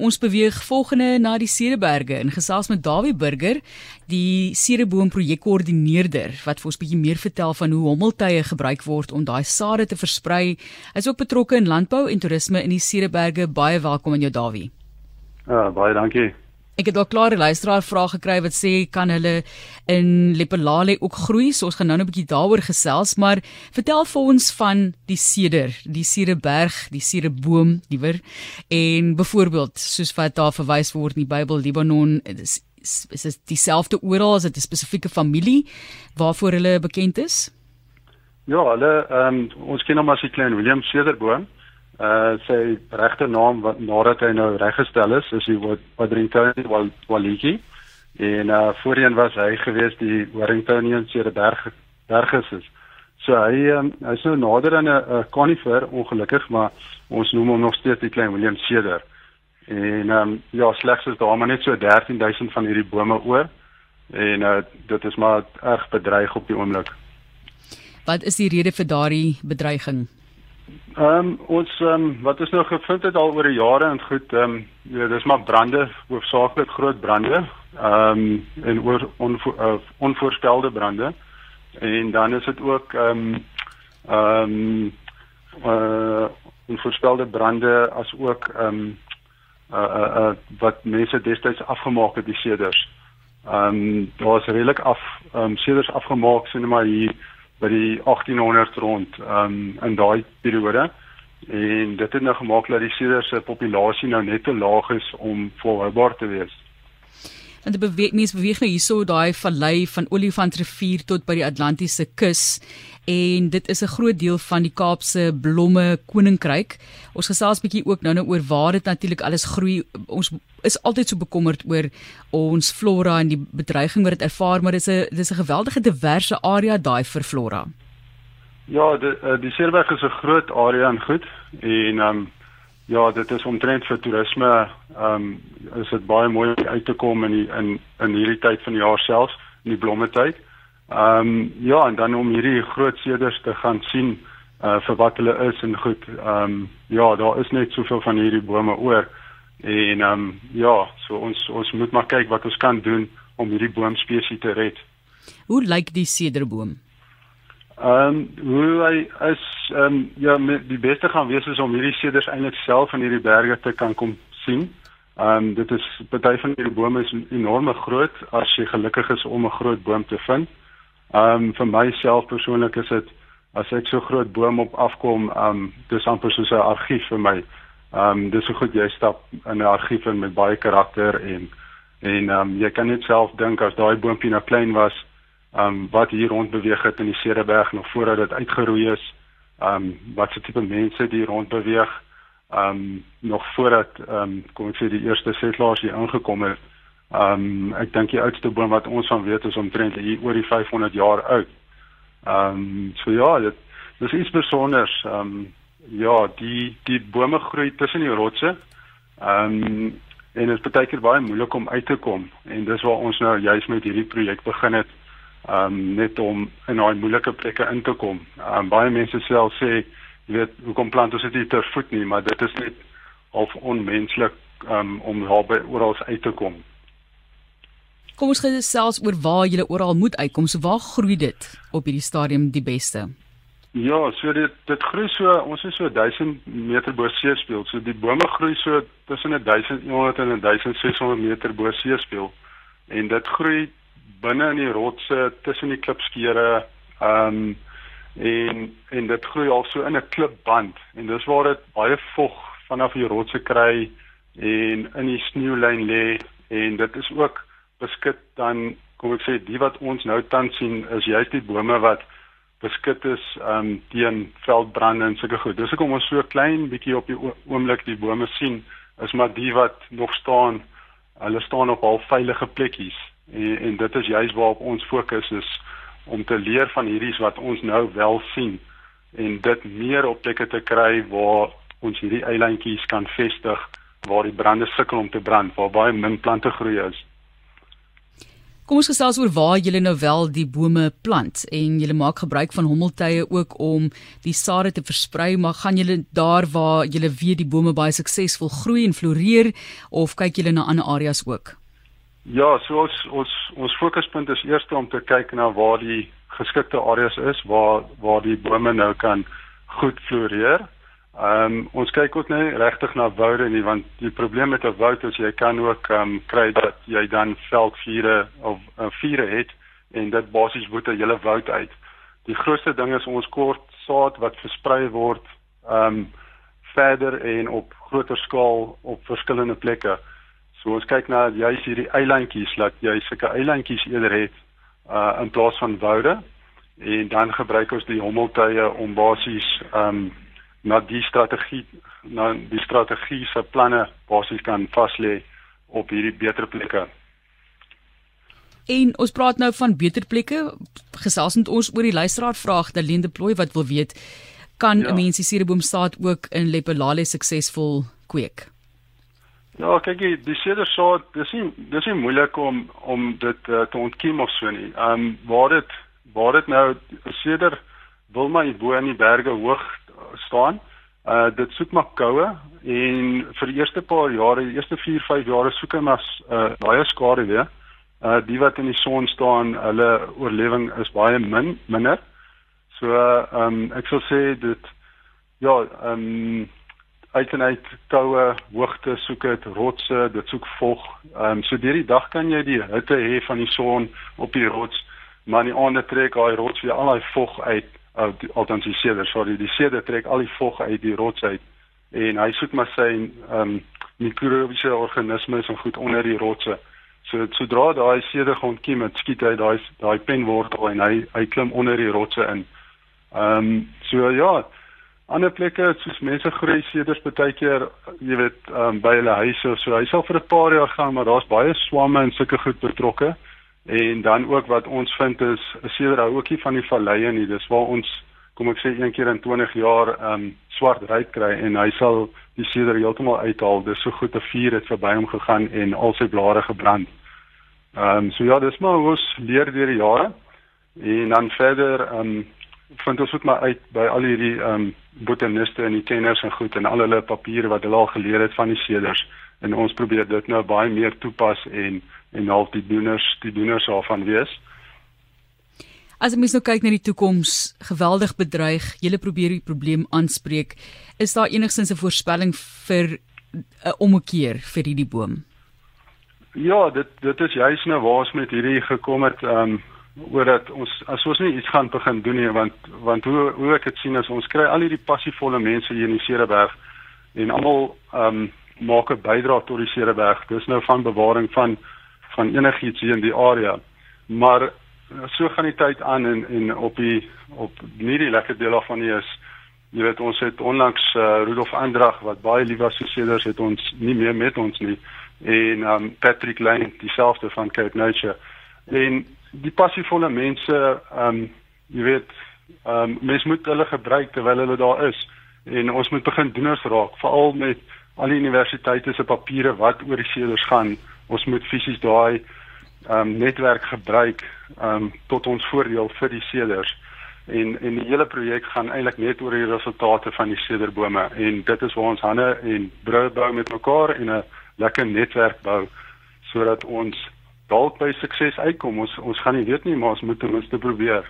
ons beweeg volgende na die Cederberge in gesels met Dawie Burger, die Cederboom projekkoördineerder wat vir ons 'n bietjie meer vertel van hoe hommeltuie gebruik word om daai sade te versprei. Hy's ook betrokke in landbou en toerisme in die Cederberge. Baie welkom aan jou Dawie. Ja, baie dankie. Ek het al klare luisteraar vrae gekry wat sê kan hulle in Lepelale ook groei. So ons gaan nou 'n bietjie daaroor gesels, maar vertel vir ons van die seder, die Sederberg, die Sederboom, liewer. En byvoorbeeld, soos wat daar verwys word in die Bybel, Libanon, is is dit dieselfde oral as dit 'n spesifieke familie waarvoor hulle bekend is? Ja, hulle ehm um, ons ken hom as die klein William Sederboom uh sy regte naam wat nadat hy nou reggestel is is hy Wadrington Waliki en uh voorheen was hy gewees die Warringtonian Cederberg berges is. So hy um, hy's nou nader aan 'n conifer ongelukkig maar ons noem hom nog steeds die klein William Ceder. En um ja slegs is daar maar net so 13000 van hierdie bome oor en uh dit is maar erg bedreig op die oomblik. Wat is die rede vir daardie bedreiging? Ehm um, ons ehm um, wat ons nou gevind het al oor die jare en goed ehm um, ja dis maar brande hoofsaaklik groot brande ehm um, en oor onvo, uh, onvoorspelde brande en dan is dit ook ehm um, ehm um, uh onvoorspelde brande as ook ehm um, uh, uh uh wat mense destyds afgemaak het die seders. Ehm um, daar was redelik af ehm um, seders afgemaak sien maar hier by die 1800 rond um, in daai periode en dit het nou gemaak dat die seders se populasie nou net te laag is om volhoubaar te wees. En die beweeg mense beweeg nou hierso daai vallei van Olifantrivier tot by die Atlantiese kus en dit is 'n groot deel van die Kaapse blomme koninkryk. Ons gesels bietjie ook nou-nou oor waar dit natuurlik alles groei. Ons is altyd so bekommerd oor ons flora en die bedreiging wat dit ervaar, maar dit is 'n dis 'n geweldige diverse area daai vir flora. Ja, die eh, die Seerberg is 'n groot area en goed en ehm um, ja, dit is omtrent vir toerisme ehm um, is dit baie mooi uit te kom in die, in in hierdie tyd van die jaar self, in die blomme tyd. Ehm um, ja, en dan om hierdie groot seders te gaan sien uh vir wat hulle is en goed. Ehm um, ja, daar is net soveel van hierdie bome oor en ehm um, ja, so ons ons moet maar kyk wat ons kan doen om hierdie boomspesies te red. Hoe lyk die sederboom? Ehm um, hoe hy is ehm um, ja, die beste gaan wees is om hierdie seders eintlik self in hierdie berge te kan kom sien. Ehm um, dit is party van hierdie bome is enorme groot as jy gelukkig is om 'n groot boom te vind. Ehm um, vir myself persoonlik is dit as ek so groot boom op afkom, ehm um, dis amper soos 'n argief vir my. Ehm um, dis so goed jy stap in 'n argief in met baie karakter en en ehm um, jy kan net self dink as daai boompie nou klein was, ehm um, wat hier rond beweeg het in die Cederberg nog voordat dit uitgeroei is. Ehm um, wat se tipe mense die rond beweeg. Ehm um, nog voordat ehm um, kom ek sê die eerste settlers hier aangekom het. Ehm um, ek dink die oudste boom wat ons van weet is omtrent hier oor die 500 jaar oud. Ehm um, so ja, dit dis iets besonders. Ehm um, ja, die die bome groei tussen die rotse. Ehm um, en dit is baie keer baie moeilik om uit te kom en dis waar ons nou juis met hierdie projek begin het. Ehm um, net om in daai moeilike plekke in te kom. Ehm um, baie mense self sê, jy weet, hoekom plant ons dit ter voet nie, maar dit is net of onmenslik um, om daar by oral uit te kom. Kom ons gesels oor waar jy oral moet uitkom. So waar groei dit op hierdie stadium die beste? Ja, so dit dit groei so ons is so 1000 meter bo seespieël. So die bome groei so tussen 1100 en 1600 meter bo seespieël. En dit groei binne in die rotse tussen die klipskeure. Ehm um, en en dit groei also in 'n klipband en dis waar dit baie vog vanaf die rotse kry en in die sneeulyn lê en dit is ook beskik dan kom ek sê die wat ons nou tans sien is juist die bome wat beskik is um teen veldbrande en sulke goed. Dis hoekom ons so klein bietjie op die oomblik die bome sien is maar die wat nog staan. Hulle staan op al veilige plekkies en, en dit is juist waarop ons fokus is om te leer van hierdie wat ons nou wel sien en dit meer op plekke te kry waar ons hierdie eilandjies kan vestig waar die brande sukkel om te brand waar baie min plante groei is. Kom ons gesels oor waar julle nou wel die bome plant en julle maak gebruik van hommeltuie ook om die sade te versprei, maar gaan julle daar waar julle weet die bome baie suksesvol groei en floreer of kyk julle na ander areas ook? Ja, so ons ons ons fokuspunt is eers om te kyk na waar die geskikte areas is waar waar die bome nou kan goed floreer. Ehm um, ons kyk ook nie regtig na woude nie want die probleem met 'n woud is jy kan ook ehm um, kry dat jy dan veldvure of uh, vure het en dit basies boet 'n hele woud uit. Die grootste ding is ons kort saad wat versprei word ehm um, verder en op groter skaal op verskillende plekke. So ons kyk na juis hierdie eilandjies dat jy sulke eilandjies eerder het uh in plaas van woude en dan gebruik ons die hommeltuie om basies um na die strategie na die strategiese planne basies kan vas lê op hierdie beter plekke. En ons praat nou van beter plekke. Gesels met ons oor die luisteraar vraag Dalende Plooi wat wil weet kan ja. mens die sedeboomstaat ook in Lepelale suksesvol kweek? Ja, kyk, die sedersaad, dis nie dis nie moeilik om om dit uh, te ontkiem of so nie. Ehm um, waar dit waar dit nou seder wil hier bo in die berge hoog staan. Uh dit soek maar koue en vir die eerste paar jare, die eerste 4, 5 jare soek hy maar uh baie skare weer. Uh die wat in die son staan, hulle oorlewing is baie min minder. So ehm um, ek sal sê dit ja, ehm um, uit en uit koue hoogte soek dit rotse, dit soek vog. Ehm um, so deur die dag kan jy die hitte hê van die son op die rots maar die ander trek daai rots weer al daai vog uit uh, althans die seder sorry die seder trek al die vog uit die rots uit en hy soek maar sy ehm um, mikrobiese organismes en goed onder die rotse. So sodra daai seder ontkiem het skiet hy daai daai penwortel en hy hy klim onder die rotse in. Ehm um, so ja ander plekke soos mense groei seders baie keer jy weet um, by hulle huise so. Hy sal vir 'n paar jaar gaan maar daar's baie swamme en sulke goed betrokke En dan ook wat ons vind is 'n seder hou ook nie van die valleie nie. Dis waar ons kom ek sê een keer in 20 jaar ehm um, swart ryk kry en hy sal die seder heeltemal uithaal. Dis so goed 'n vuur het verby hom gegaan en al sy blare gebrand. Ehm um, so ja, dis maar ons leer deur die jare. En dan verder ehm um, vind ons ook maar uit by al hierdie ehm um, botaniste en die kenners en goed en al hulle papiere wat hulle al geleer het van die seders en ons probeer dit nou baie meer toepas en en half die doeners die doeners daarvan wees. As mens nou kyk na die toekoms, geweldig bedreig, jy probeer die probleem aanspreek, is daar enigstens 'n voorspelling vir 'n omkeer vir hierdie boom? Ja, dit dit is juist nou waar ons met hierdie gekom het, ehm um, oor dat ons as ons nie iets gaan begin doen nie, want want hoe hoe ek dit sien is ons kry al hierdie passievolle mense hier in die Cereberg en almal ehm um, maak 'n bydrae tot die Cereberg. Dis nou van bewaring van van enigiets hier in die area. Maar so gaan die tyd aan en en op die op nie die lekker deel af van hier is jy weet ons het onlangs uh, Rudolf Andrag wat baie lief was vir seders het ons nie meer met ons nie en um, Patrick Lane dieselfde van Cape Nature. En die passievolle mense um jy weet um mens moet hulle gebruik terwyl hulle daar is. En ons moet begin doeners raak veral met al die universiteite se papiere wat oor die seders gaan. Ons moet fisies daai ehm um, netwerk gebruik ehm um, tot ons voordeel vir die seders en en die hele projek gaan eintlik net oor die resultate van die sederbome en dit is waar ons hande en brûe bou met mekaar en 'n lekker netwerk bou sodat ons dalk by sukses uitkom. Ons ons gaan nie weet nie maar ons moet ten minste probeer